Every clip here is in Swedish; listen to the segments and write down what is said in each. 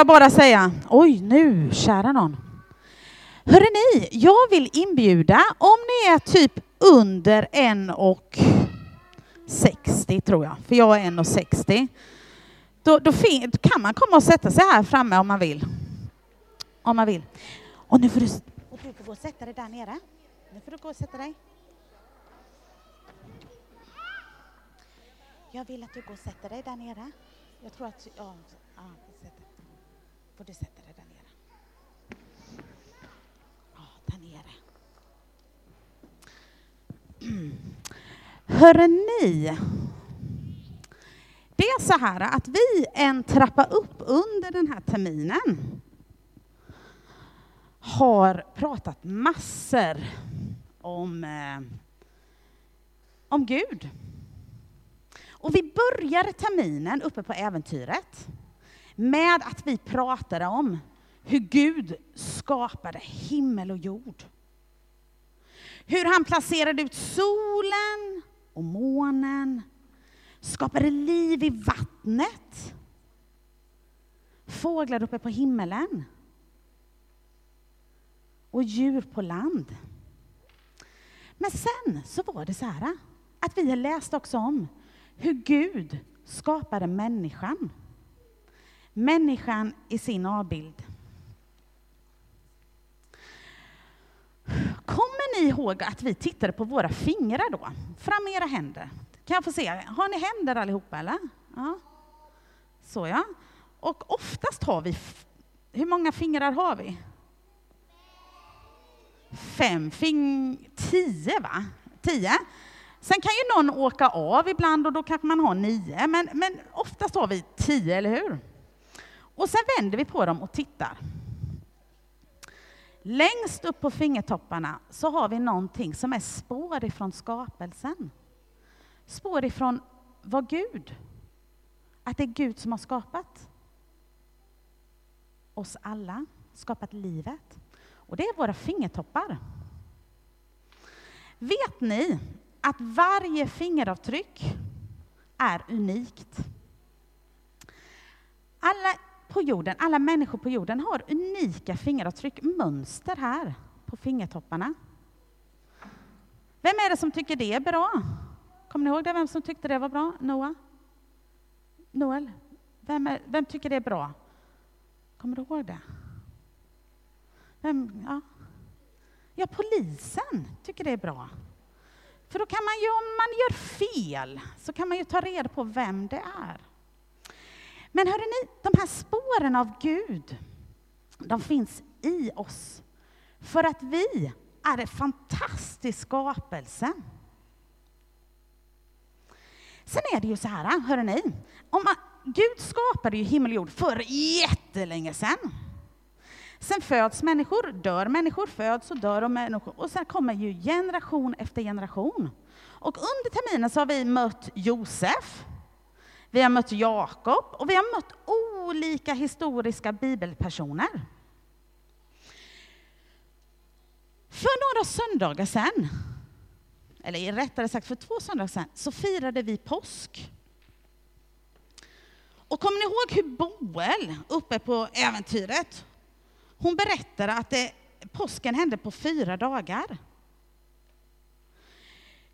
jag bara säga, oj nu, kära någon. Hörrni, ni, jag vill inbjuda, om ni är typ under en och 60 tror jag, för jag är en och 60. Då, då kan man komma och sätta sig här framme om man vill. Om man vill. Och nu får du, och du får gå och sätta dig där nere. Nu får du gå och sätta dig. Jag vill att du går och sätter dig där nere. Jag tror att... Ja, ja får du sätta dig där nere. Ja, där nere. Hörre ni, det är så här att vi en trappa upp under den här terminen har pratat massor om, eh, om Gud. Och vi började terminen uppe på äventyret med att vi pratade om hur Gud skapade himmel och jord. Hur han placerade ut solen och månen, skapade liv i vattnet, fåglar uppe på himmelen och djur på land. Men sen så var det så här att vi har läst också om hur Gud skapade människan. Människan i sin avbild. Kommer ni ihåg att vi tittade på våra fingrar då? Fram med era händer. Kan jag få se? Har ni händer allihopa eller? Ja. Så ja. Och oftast har vi, hur många fingrar har vi? Fem, fingrar. tio va? Tio. Sen kan ju någon åka av ibland och då kanske man har nio, men, men oftast har vi tio, eller hur? Och sen vänder vi på dem och tittar. Längst upp på fingertopparna så har vi någonting som är spår ifrån skapelsen. Spår ifrån vad Gud, att det är Gud som har skapat oss alla, skapat livet. Och det är våra fingertoppar. Vet ni att varje fingeravtryck är unikt? Alla på jorden, alla människor på jorden har unika fingeravtryck, mönster här på fingertopparna. Vem är det som tycker det är bra? Kommer ni ihåg det? Vem som tyckte det var bra? Noah? Noel? Vem, är, vem tycker det är bra? Kommer du ihåg det? Vem, ja. ja, polisen tycker det är bra. För då kan man ju, om man gör fel, så kan man ju ta reda på vem det är. Men hörde ni, de här spåren av Gud, de finns i oss. För att vi är en fantastisk skapelse. Sen är det ju så här, hörde ni, om man, Gud skapade ju himmel och jord för jättelänge sedan. Sen föds människor, dör människor, föds och dör människor. Och sen kommer ju generation efter generation. Och under terminen så har vi mött Josef, vi har mött Jakob och vi har mött olika historiska bibelpersoner. För några söndagar sedan, eller rättare sagt för två söndagar sedan, så firade vi påsk. Och kommer ni ihåg hur Boel, uppe på äventyret, hon berättade att det, påsken hände på fyra dagar.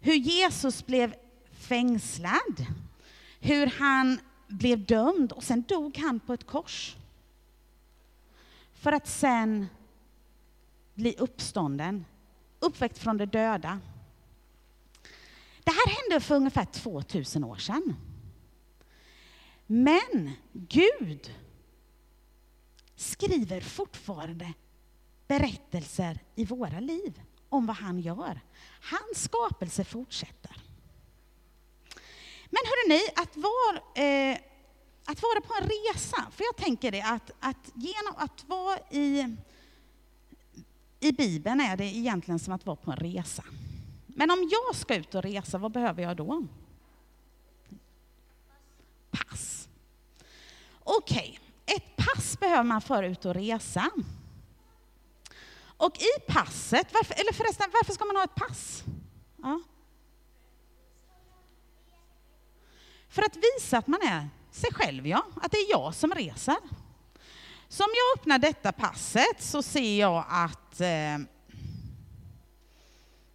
Hur Jesus blev fängslad, hur han blev dömd och sen dog han på ett kors. För att sen bli uppstånden, uppväckt från de döda. Det här hände för ungefär 2000 år sedan. Men Gud skriver fortfarande berättelser i våra liv om vad han gör. Hans skapelse fortsätter. Men hörrni, att vara, eh, att vara på en resa, för jag tänker det att, att genom att vara i, i Bibeln är det egentligen som att vara på en resa. Men om jag ska ut och resa, vad behöver jag då? Pass. Okej, okay. ett pass behöver man för att ut och resa. Och i passet, varför, eller förresten, varför ska man ha ett pass? Ja. För att visa att man är sig själv, ja. Att det är jag som reser. Så om jag öppnar detta passet så ser jag att eh,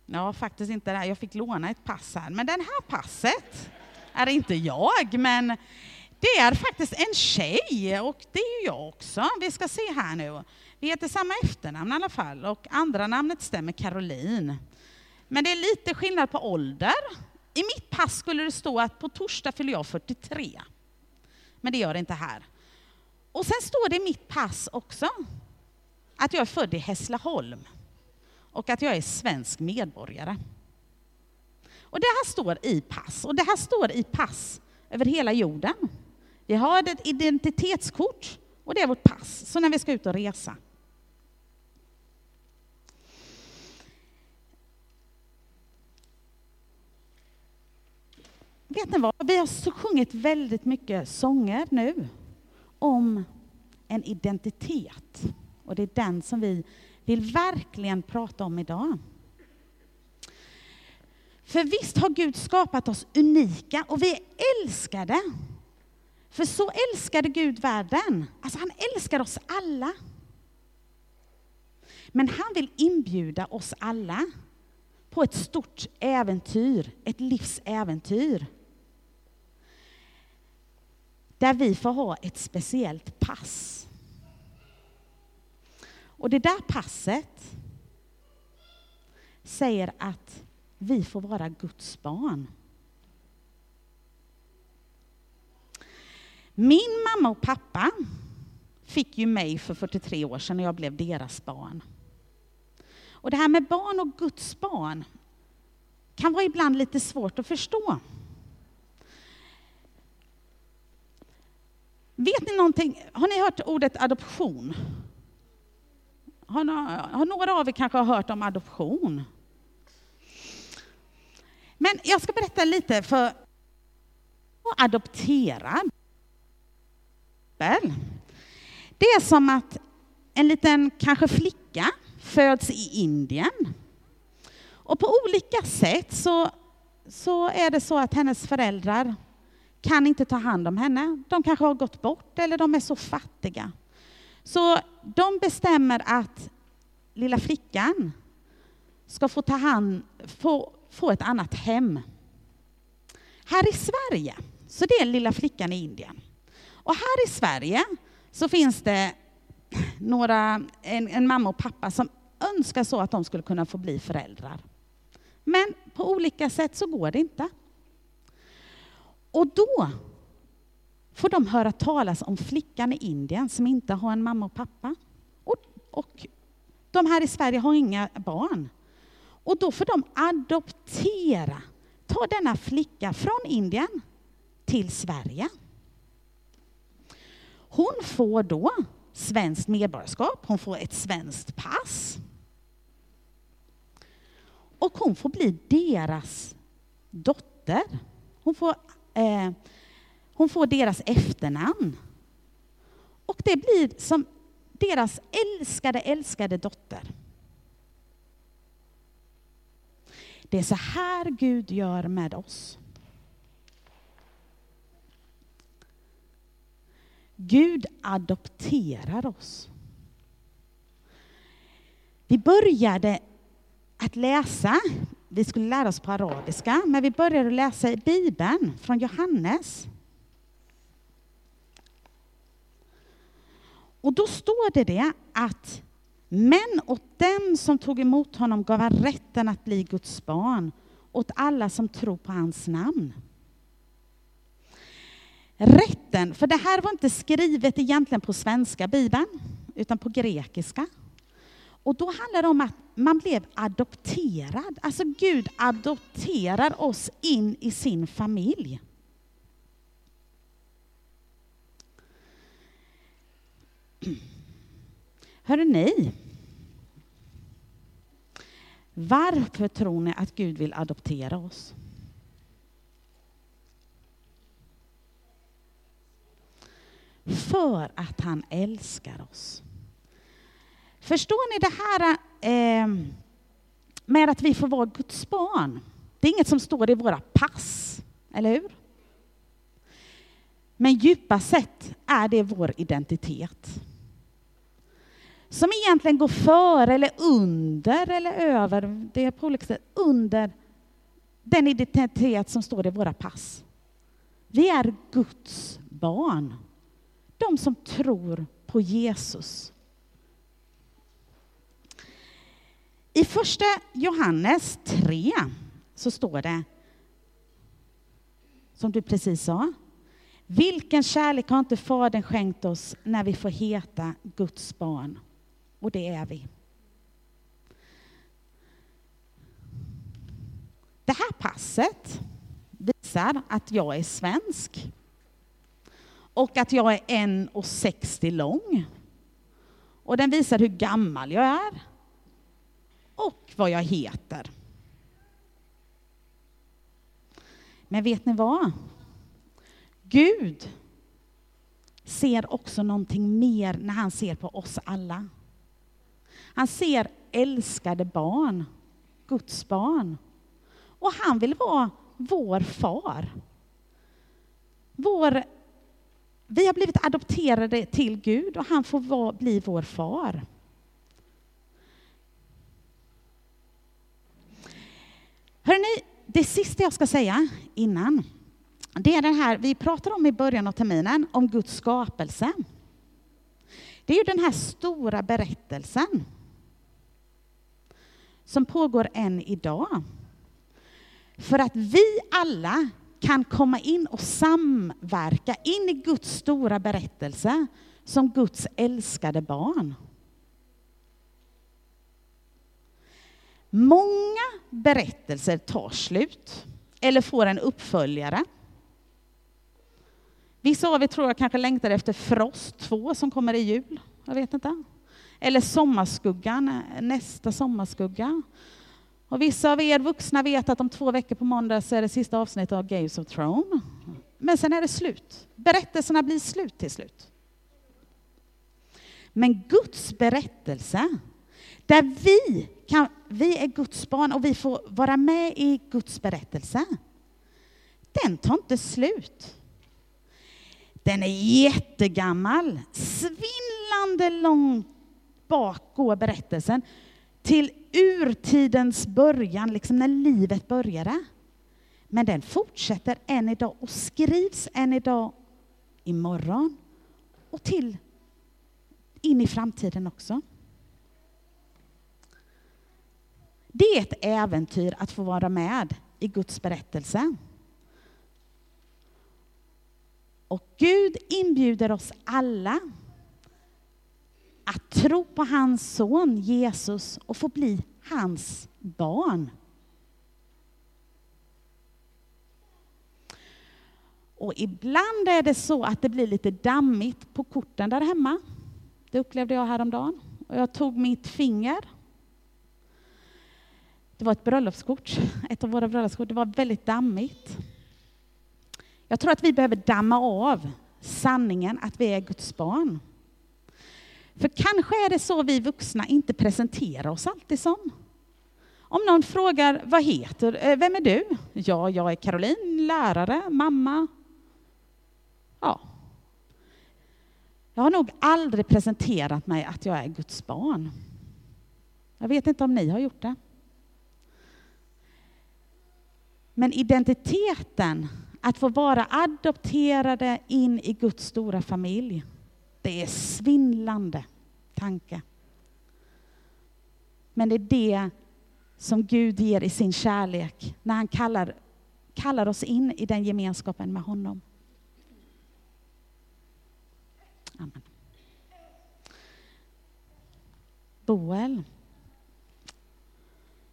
Ja, faktiskt inte det här. Jag fick låna ett pass här. Men den här passet är inte jag, men det är faktiskt en tjej och det är ju jag också. Vi ska se här nu. Vi heter samma efternamn i alla fall och andra namnet stämmer Caroline. Men det är lite skillnad på ålder. I mitt pass skulle det stå att på torsdag fyller jag 43. Men det gör det inte här. Och sen står det i mitt pass också att jag är född i Hässleholm och att jag är svensk medborgare. Och det här står i pass, och det här står i pass över hela jorden. Vi har ett identitetskort och det är vårt pass, så när vi ska ut och resa. Vet ni vad? Vi har sjungit väldigt mycket sånger nu om en identitet. Och det är den som vi vill verkligen prata om idag. För visst har Gud skapat oss unika och vi är älskade. För så älskade Gud världen. Alltså han älskar oss alla. Men han vill inbjuda oss alla på ett stort äventyr, ett livsäventyr. Där vi får ha ett speciellt pass. Och det där passet säger att vi får vara Guds barn. Min mamma och pappa fick ju mig för 43 år sedan när jag blev deras barn. Och det här med barn och Guds barn kan vara ibland lite svårt att förstå. Vet ni någonting? Har ni hört ordet adoption? Har, har några av er kanske hört om adoption? Men jag ska berätta lite för adoptera. Det är som att en liten kanske flicka föds i Indien. Och på olika sätt så, så är det så att hennes föräldrar kan inte ta hand om henne. De kanske har gått bort eller de är så fattiga. Så de bestämmer att lilla flickan ska få ta hand, få, få ett annat hem. Här i Sverige, så det är lilla flickan i Indien. Och här i Sverige så finns det några, en, en mamma och pappa som önskar så att de skulle kunna få bli föräldrar. Men på olika sätt så går det inte. Och då får de höra talas om flickan i Indien som inte har en mamma och pappa. Och, och de här i Sverige har inga barn. Och då får de adoptera, ta denna flicka från Indien till Sverige. Hon får då svenskt medborgarskap, hon får ett svenskt pass. Och hon får bli deras dotter. Hon får eh, hon får deras efternamn. Och det blir som deras älskade, älskade dotter. Det är så här Gud gör med oss. Gud adopterar oss. Vi började att läsa, vi skulle lära oss på arabiska, men vi började läsa i Bibeln från Johannes. Och då står det det att men åt dem som tog emot honom gav han rätten att bli Guds barn, åt alla som tror på hans namn. Rätten, för det här var inte skrivet egentligen på svenska bibeln, utan på grekiska. Och då handlar det om att man blev adopterad. Alltså Gud adopterar oss in i sin familj. Hör ni? Varför tror ni att Gud vill adoptera oss? För att han älskar oss. Förstår ni det här eh, med att vi får vara Guds barn? Det är inget som står i våra pass, eller hur? Men djupast sett är det vår identitet. som egentligen går före eller under eller över, det är på olika sätt, under den identitet som står i våra pass. Vi är Guds barn. De som tror på Jesus. I första Johannes 3 så står det, som du precis sa, vilken kärlek har inte Fadern skänkt oss när vi får heta Guds barn? Och det är vi. Det här passet visar att jag är svensk och att jag är 1,60 lång. Och den visar hur gammal jag är och vad jag heter. Men vet ni vad? Gud ser också någonting mer när han ser på oss alla. Han ser älskade barn, Guds barn. Och han vill vara vår far. Vår, vi har blivit adopterade till Gud och han får vara, bli vår far. Hörrni, det sista jag ska säga innan, det är det här vi pratade om i början av terminen, om Guds skapelse. Det är ju den här stora berättelsen som pågår än idag. För att vi alla kan komma in och samverka in i Guds stora berättelse som Guds älskade barn. Många berättelser tar slut eller får en uppföljare. Vissa av er tror jag kanske längtar efter Frost 2 som kommer i jul. Jag vet inte. Eller Sommarskuggan, nästa Sommarskugga. Och vissa av er vuxna vet att om två veckor på måndag så är det sista avsnittet av Games of Throne. Men sen är det slut. Berättelserna blir slut till slut. Men Guds berättelse, där vi, kan, vi är Guds barn och vi får vara med i Guds berättelse, den tar inte slut. Den är jättegammal, svindlande långt bak går berättelsen till urtidens början, liksom när livet började. Men den fortsätter än idag och skrivs än idag imorgon och till in i framtiden också. Det är ett äventyr att få vara med i Guds berättelse. Och Gud inbjuder oss alla att tro på hans son Jesus och få bli hans barn. Och ibland är det så att det blir lite dammigt på korten där hemma. Det upplevde jag häromdagen. Och jag tog mitt finger. Det var ett bröllopskort, ett av våra bröllopskort. Det var väldigt dammigt. Jag tror att vi behöver damma av sanningen att vi är Guds barn. För kanske är det så vi vuxna inte presenterar oss alltid som. Om någon frågar, vad heter eh, vem är du? Ja, jag är Caroline, lärare, mamma. Ja. Jag har nog aldrig presenterat mig att jag är Guds barn. Jag vet inte om ni har gjort det. Men identiteten, att få vara adopterade in i Guds stora familj, det är svindlande tanke. Men det är det som Gud ger i sin kärlek när han kallar, kallar oss in i den gemenskapen med honom. Amen. Boel.